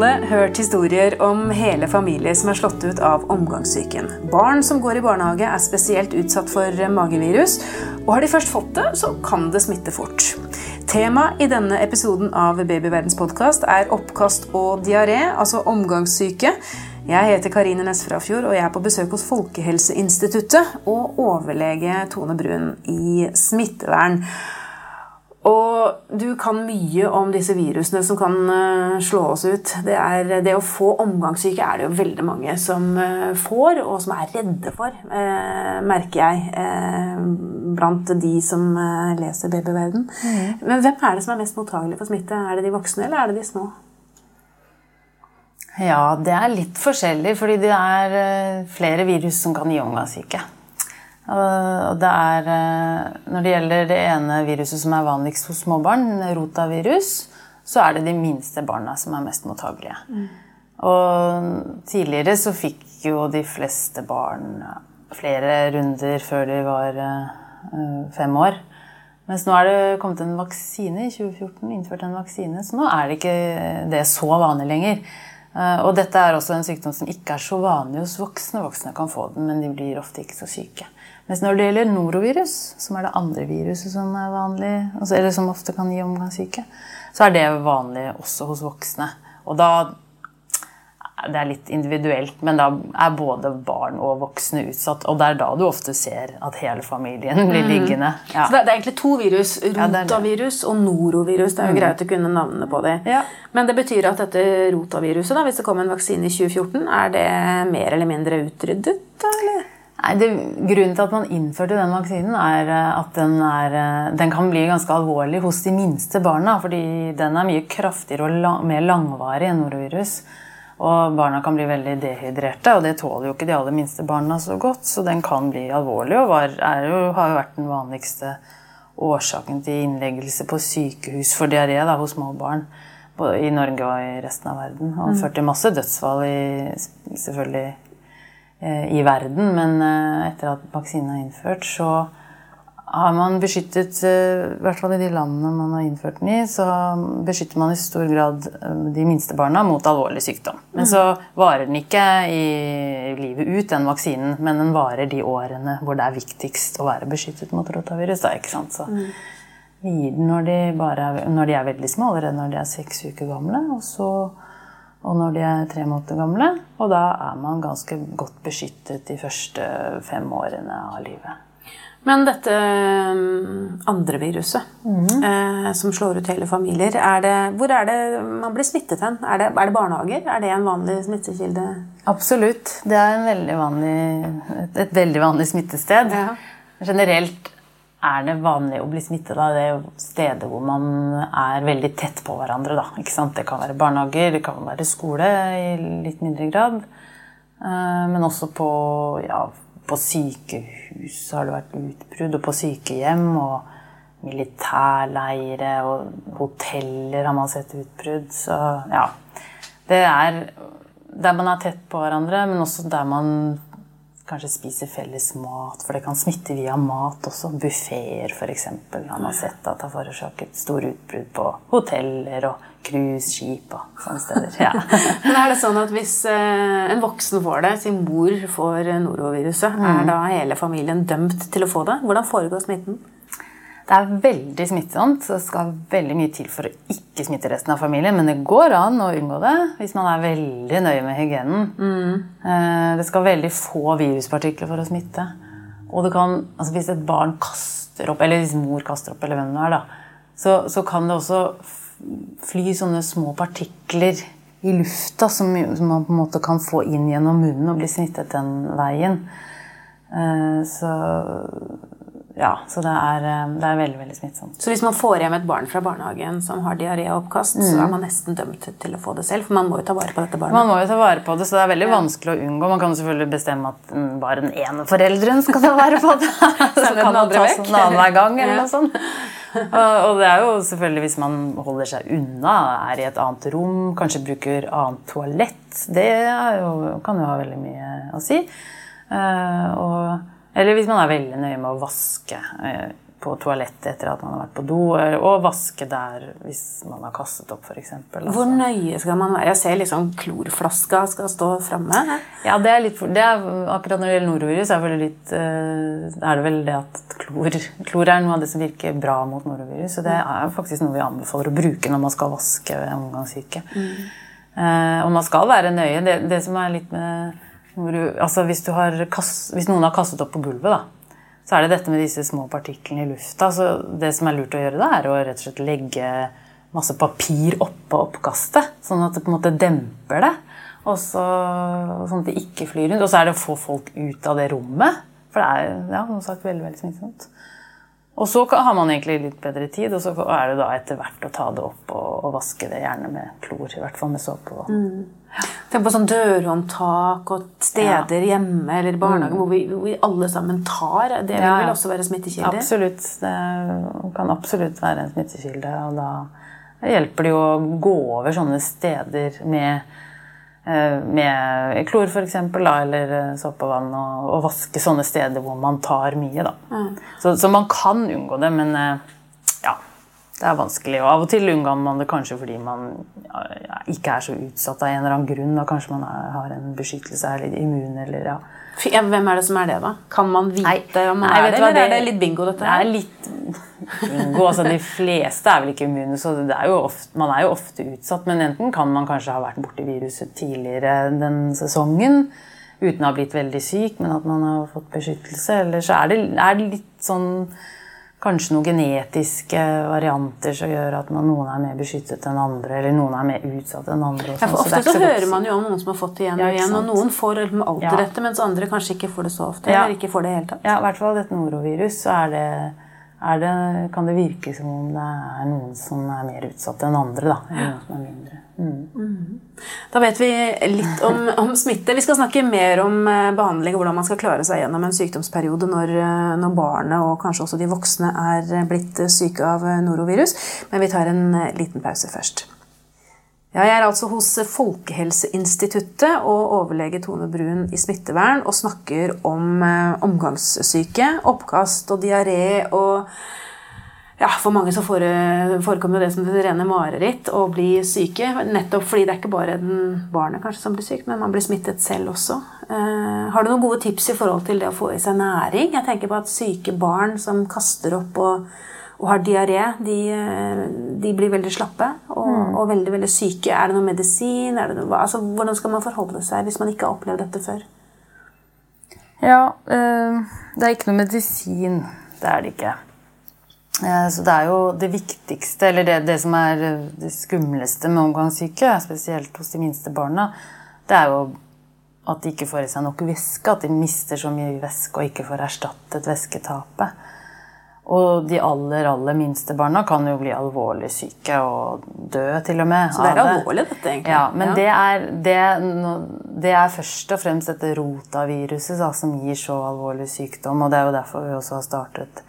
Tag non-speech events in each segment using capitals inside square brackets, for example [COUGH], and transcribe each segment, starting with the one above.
alle hørt historier om hele familier som er slått ut av omgangssyken. Barn som går i barnehage, er spesielt utsatt for magevirus. Og har de først fått det, så kan det smitte fort. Tema i denne episoden av Babyverdens podkast er oppkast og diaré, altså omgangssyke. Jeg heter Karine Næss Frafjord, og jeg er på besøk hos Folkehelseinstituttet og overlege Tone Brun i smittevern. Og du kan mye om disse virusene som kan eh, slå oss ut. Det, er, det å få omgangssyke er det jo veldig mange som eh, får, og som er redde for, eh, merker jeg. Blant de som leser Babyverden. Mm. Men hvem er det som er mest mottagelig for smitte? Er det de voksne, eller er det de små? Ja, det er litt forskjellig, fordi det er flere virus som kan gi omgangssyke. Og det er, eh, når det gjelder det ene viruset som er vanligst hos småbarn, rotavirus, så er det de minste barna som er mest mottagelige. Mm. Og tidligere så fikk jo de fleste barn flere runder før de var uh, fem år. Mens nå er det kommet en vaksine i 2014, innført en vaksine, så nå er det ikke det så vanlig lenger. Uh, og dette er også en sykdom som ikke er så vanlig hos voksne. Voksne kan få den, men de blir ofte ikke så syke. Mens når det gjelder norovirus, som er det andre viruset som er vanlig, altså, eller som ofte kan gi omgangssyke, så er det vanlig også hos voksne. Og da Det er litt individuelt, men da er både barn og voksne utsatt. Og det er da du ofte ser at hele familien blir mm. liggende. Ja. Så det er egentlig to virus. Rotavirus og norovirus. Det er jo mm. greit å kunne navnene på dem. Ja. Men det betyr at dette rotaviruset, da, hvis det kom en vaksine i 2014, er det mer eller mindre utryddet? Eller? Nei, det, Grunnen til at man innførte den vaksinen, er eh, at den, er, eh, den, kan bli ganske alvorlig hos de minste barna. Fordi den er mye kraftigere og lang, mer langvarig enn norovirus. Og barna kan bli veldig dehydrerte, og det tåler jo ikke de aller minste barna så godt. Så den kan bli alvorlig, og var, jo, har jo vært den vanligste årsaken til innleggelse på sykehus for diaré hos små barn. I Norge og i resten av verden. Og førte ført til masse dødsfall i selvfølgelig i verden. Men eh, etter at vaksinen er innført, så har man beskyttet eh, I hvert fall i de landene man har innført den i, så beskytter man i stor grad de minste barna mot alvorlig sykdom. Men så varer den ikke i livet ut, den vaksinen, men den varer de årene hvor det er viktigst å være beskyttet mot rotavirus. Da, ikke sant? Så mm. vi gir den når de, er, når de er veldig små, allerede når de er seks uker gamle. og så og når de er tre måneder gamle. Og da er man ganske godt beskyttet de første fem årene av livet. Men dette mm, andre viruset mm. eh, som slår ut hele familier, er det, hvor er det man blir smittet hen? Er det, er det barnehager? Er det en vanlig smittekilde? Absolutt. Det er veldig vanlig, et, et, veldig vanlig smittested. Ja. Generelt er det vanlig å bli smittet av det stedet hvor man er veldig tett på hverandre. Da. Det kan være barnehager, det kan være skole i litt mindre grad. Eh, men også på, ja, på sykehus har det vært utbrudd, og på sykehjem. Og militærleire og hoteller har man sett utbrudd. Så ja. Det er der man er tett på hverandre, men også der man Kanskje spise felles mat, for det kan smitte via mat også. Buffeer f.eks. har man sett at har forårsaket store utbrudd på hoteller og cruiseskip og sånne steder. Ja. Men er det sånn at hvis eh, en voksen får det, sin mor får noroviruset, mm. er da hele familien dømt til å få det? Hvordan foregår smitten? Det er veldig smittsomt, så det skal veldig mye til for å ikke smitte resten av familien. Men det går an å unngå det hvis man er veldig nøye med hygienen. Mm. Det skal veldig få viruspartikler for å smitte. Og kan, altså hvis et barn kaster opp, eller hvis mor kaster opp, eller hvem det er, da, så, så kan det også fly sånne små partikler i lufta som, som, man på en måte kan få inn gjennom munnen og bli smittet den veien. Eh, så ja, så det er, eh, det er, veldig veldig smittsomt. Så hvis man får hjem et barn fra barnehagen som har diaré og oppkast, mm. så er man nesten dømt til å få det selv? For man må jo ta vare på dette barnet. Man må jo ta vare på det, så det er veldig ja. vanskelig å unngå. Man kan selvfølgelig bestemme at bare den ene forelderen skal ta vare på det. [LAUGHS] så kan man ta sånn annenhver gang eller noe sånt. Og det er jo selvfølgelig hvis man holder seg unna, er i et annet rom, kanskje bruker annet toalett. Det jo, kan jo ha veldig mye å si. Uh, og eller hvis man er veldig nøye med å vaske eh, på toalettet etter at man har vært på do, og vaske der hvis man har kastet opp, f.eks. Hvor nøye skal man være? Jeg ser liksom klorflaska skal stå framme. Ja, det er litt, det er, akkurat når det gjelder norovirus, er, litt, er det vel det at klor, klor er noe av det som virker bra mot norovirus. Så det er faktisk noe vi anbefaler å bruke når man skal vaske omgangssyke. Mm. Eh, og man skal være nøye. Det, det som er litt med altså hvis, kast, hvis, noen har kastet opp på gulvet, da, så er det dette med disse små partiklene i lufta. Så det som er lurt å gjøre da, er å rett og slett legge masse papir oppå oppkastet, sånn at det på en måte demper det. Og så, sånn at det ikke flyr rundt. Og så er det å få folk ut av det rommet. For det er ja, som sagt veldig, veldig smittsomt. Og så har man egentlig litt bedre tid, og så er det da etter hvert å ta det opp og, og vaske det gjerne med klor. I hvert fall med såpe. Mm. Tenk på sånn dørhåndtak og steder ja. hjemme eller i barnehagen mm. hvor, vi, hvor, vi, alle sammen tar. Det vil ja, vel også være smittekilde? Absolutt. Det kan absolutt være en smittekilde. Og da hjelper det jo å gå over sånne steder med Eh, med klor f.eks. eller eh, såpevann og, og vaske sånne steder hvor man tar mye. Da. Mm. Så, så, man kan unngå det, men eh, ja, det er vanskelig. Og av og til unngår man det kanskje fordi man ja, ikke er så utsatt av en eller annen grunn. Da kanskje man er, har en beskyttelse, er litt immun eller ja. Hvem er det som er det, da? Kan man vite nei, om man nei, er det, eller det, er det litt bingo? dette? Det er litt bingo. altså De fleste er vel ikke immune, så er ofte, man er jo ofte utsatt. Men enten kan man kanskje ha vært borti viruset tidligere den sesongen uten å ha blitt veldig syk, men at man har fått beskyttelse. Eller så er det, er det litt sånn kanskje noen genetiske varianter som gjør at man, noen er mer beskyttet enn andre, eller noen er mer utsatt enn andre. Ja, for ofte så, så hører man jo om noen som har fått det igjen og igjen, og noen får alltid ja. dette, mens andre kanskje ikke får det så ofte. Eller ikke får det hele tatt. Ja, i hvert fall dette norovirus, så er det, det, kan det virke som om det er noen som er mer utsatt enn andre. da, eller noen som er mindre. Mm. Da vet vi litt om, [LAUGHS] om, smitte. Vi skal snakke mer om eh, behandling og hvordan man skal klare seg gjennom en sykdomsperiode når, eh, når barnet og kanskje også de voksne er blitt syke av norovirus. Men vi tar en eh, liten pause først. Ja, jeg er altså hos Folkehelseinstituttet og overlege Tone Brun i smittevern og snakker om omgangssyke, oppkast og diaré og ja, For mange så forekommer det som det rene mareritt å bli syke. Nettopp fordi det er ikke bare den barnet kanskje som blir syk, men man blir smittet selv også. Eh, har du noen gode tips i forhold til det å få i seg næring? Jeg tenker på at syke barn som kaster opp og, og har diaré, de, eh, de, blir veldig slappe og, mm. og, veldig veldig syke. Er det noe medisin? Det noe, altså, hvordan skal man forholde seg hvis man ikke har opplevd dette før? Ja, øh, det er ikke noe medisin. Det er det ikke. Eh, så det er jo det viktigste, eller det, det som er det skumleste med omgangssyke, spesielt hos de minste barna, det er jo at de ikke får i seg nok væske. At de mister så mye væske og ikke får erstattet væsketapet. Og de aller aller minste barna kan jo bli alvorlig syke og dø til og med. Så det er alvorlig, dette, egentlig? Ja, men ja. Det, er, det, det, er, først og fremst dette rotaviruset da, som gir så alvorlig sykdom. Og det er jo derfor vi også har startet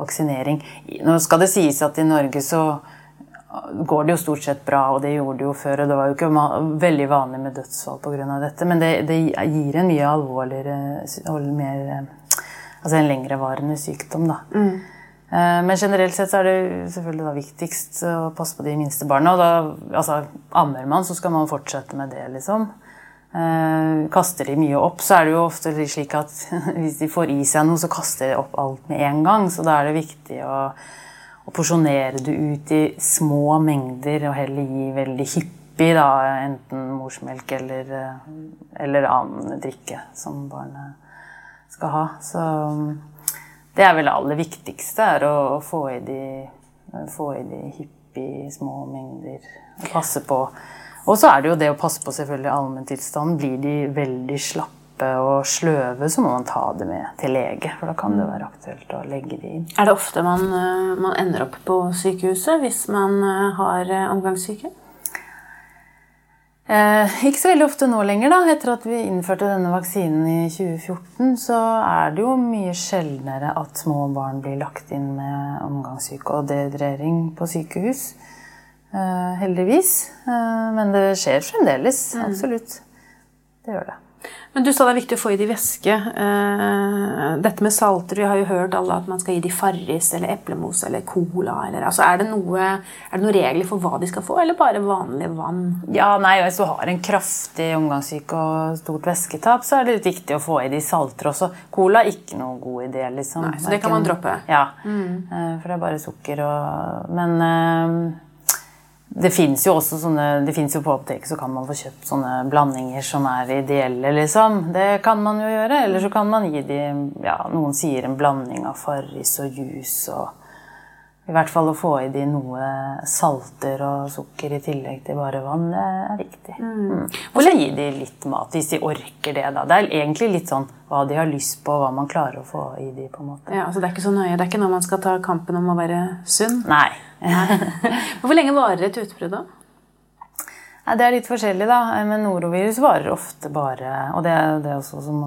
vaksinering. Nå skal det sies at i Norge så går det jo stort sett bra, og det gjorde det jo før. Og det var jo ikke veldig vanlig med dødsfall pga. dette, men det, det, gir en mye alvorligere mer, Altså en lengrevarende sykdom, da. Mm. Eh, men generelt sett så er det selvfølgelig da viktigst å passe på de minste barna. Og da, altså, ammer man, så skal man fortsette med det, liksom. Eh, kaster de mye opp, så er det jo ofte slik at [LAUGHS] hvis de får i seg noe, så kaster de opp alt med en gang. Så da er det viktig å, å porsjonere det ut i små mengder og heller gi veldig hyppig, da, enten morsmelk eller, eh, eller annen drikke som barnet skal ha. Så det er vel det aller viktigste, er å, å få i de, få i de hyppige små mengder. Og passe på og så er det jo det å passe på selvfølgelig allmenntilstanden. Blir de veldig slappe og sløve, så må man ta det med til lege. For da kan det være aktuelt å legge de inn. Er det ofte man, eh, man ender opp på sykehuset hvis man eh, har eh, omgangssyke? Eh, ikke så veldig ofte nå lenger, da. Etter at vi innførte denne vaksinen i 2014, så er det jo mye sjeldnere at små barn blir lagt inn med omgangssyke og dehydrering på sykehus. Eh, heldigvis. Eh, men det skjer fremdeles. Mm. Absolutt. Det gjør det. Men du sa det er viktig å få i de væske. Eh, dette med salter, vi har jo hørt alle at man skal gi de Farris eller eplemos eller cola. Eller, altså er, det noe, er det noen regler for hva de skal få, eller bare vanlig vann? Ja, nei, Hvis du har en kraftig omgangssyke og stort væsketap, så er det litt viktig å få i de salter også. Cola er ikke noen god idé. liksom. Nei, Så det kan man droppe? Ja, mm. for det er bare sukker og Men det fins jo også sånne, det jo på apoteket så kan man få kjøpt sånne blandinger som er ideelle, liksom. Det kan man jo gjøre. Eller så kan man gi de ja, Noen sier en blanding av Farris og juice og I hvert fall å få i de noe salter og sukker i tillegg til bare vann, er viktig. Mm. mm. Og så gi de litt mat, hvis de orker det, da. Det er egentlig litt sånn hva de har lyst på, hva man klarer å få i de, på en måte. Ja, altså Det er ikke så nøye. Det er ikke når man skal ta kampen om å være sunn? Nei. [LAUGHS] Hvor lenge varer et utbrudd, da? Nei, det er litt forskjellig, da. Men norovirus varer ofte bare Og det er det også som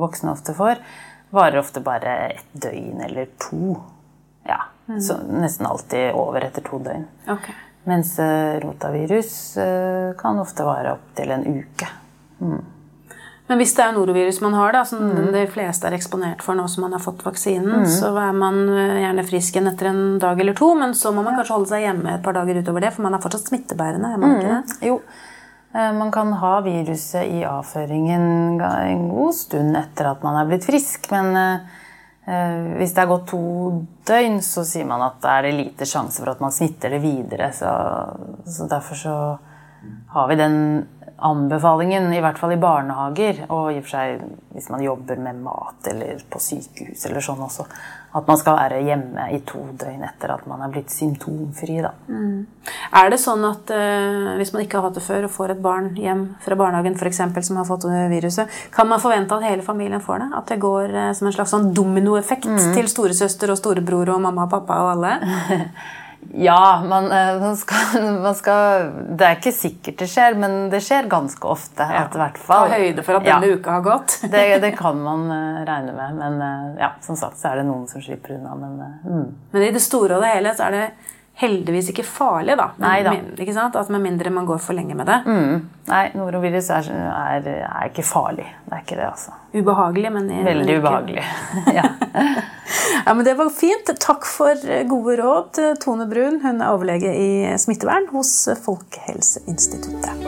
voksne ofte får. Varer ofte bare et døgn eller to. Ja. Mm. Så nesten alltid over etter to døgn. Okay. Mens eh, rotavirus eh, kan ofte vare opptil en uke. Mm. Men hvis det er norovirus man har, da, som mm. de fleste er eksponert for nå som man har fått vaksinen, mm. så er man eh, gjerne frisk igjen etter en dag eller to, men så må man kanskje holde seg hjemme et par dager utover det, for man er fortsatt smittebærende? er man ikke det? Mm. Jo. Man kan ha viruset i avføringen en god stund etter at man er blitt frisk, men hvis det er gått to døgn, så sier man at det er lite sjanse for at man smitter det videre. Så, så derfor så har vi den anbefalingen, i hvert fall i barnehager, og i og for seg hvis man jobber med mat eller på sykehus eller sånn også, at man skal være hjemme i to døgn etter at man er blitt symptomfri. Da. Mm. Er det sånn at uh, hvis man ikke har hatt det før og får et barn hjem fra barnehagen for eksempel, som har fått viruset, kan man forvente at hele familien får det? At det går uh, som en slags sånn dominoeffekt mm. til storesøster og storebror og mamma og pappa og alle? [LAUGHS] Ja, man, eh, man, skal, [LAUGHS] man, skal, Det er ikke sikkert det skjer, men det skjer ganske ofte. Ja. Ta høyde for at denne ja, uka har gått. [LAUGHS] det, det, kan man uh, regne med. Men uh, ja, som sagt så er det noen som slipper unna. Men, mm. men i det store og det hele så er det heldigvis ikke farlig, da. Nei, da. Ikke sant? Altså, med mindre man går for lenge med det. Mm. Nei, norovirus er, er, er, ikke farlig. Det er ikke det, altså. Ubehagelig, men Veldig ubehagelig. [LAUGHS] ja. [LAUGHS] ja, men Det var fint. Takk for gode råd, Tone Brun. Hun er overlege i smittevern hos Folkehelseinstituttet.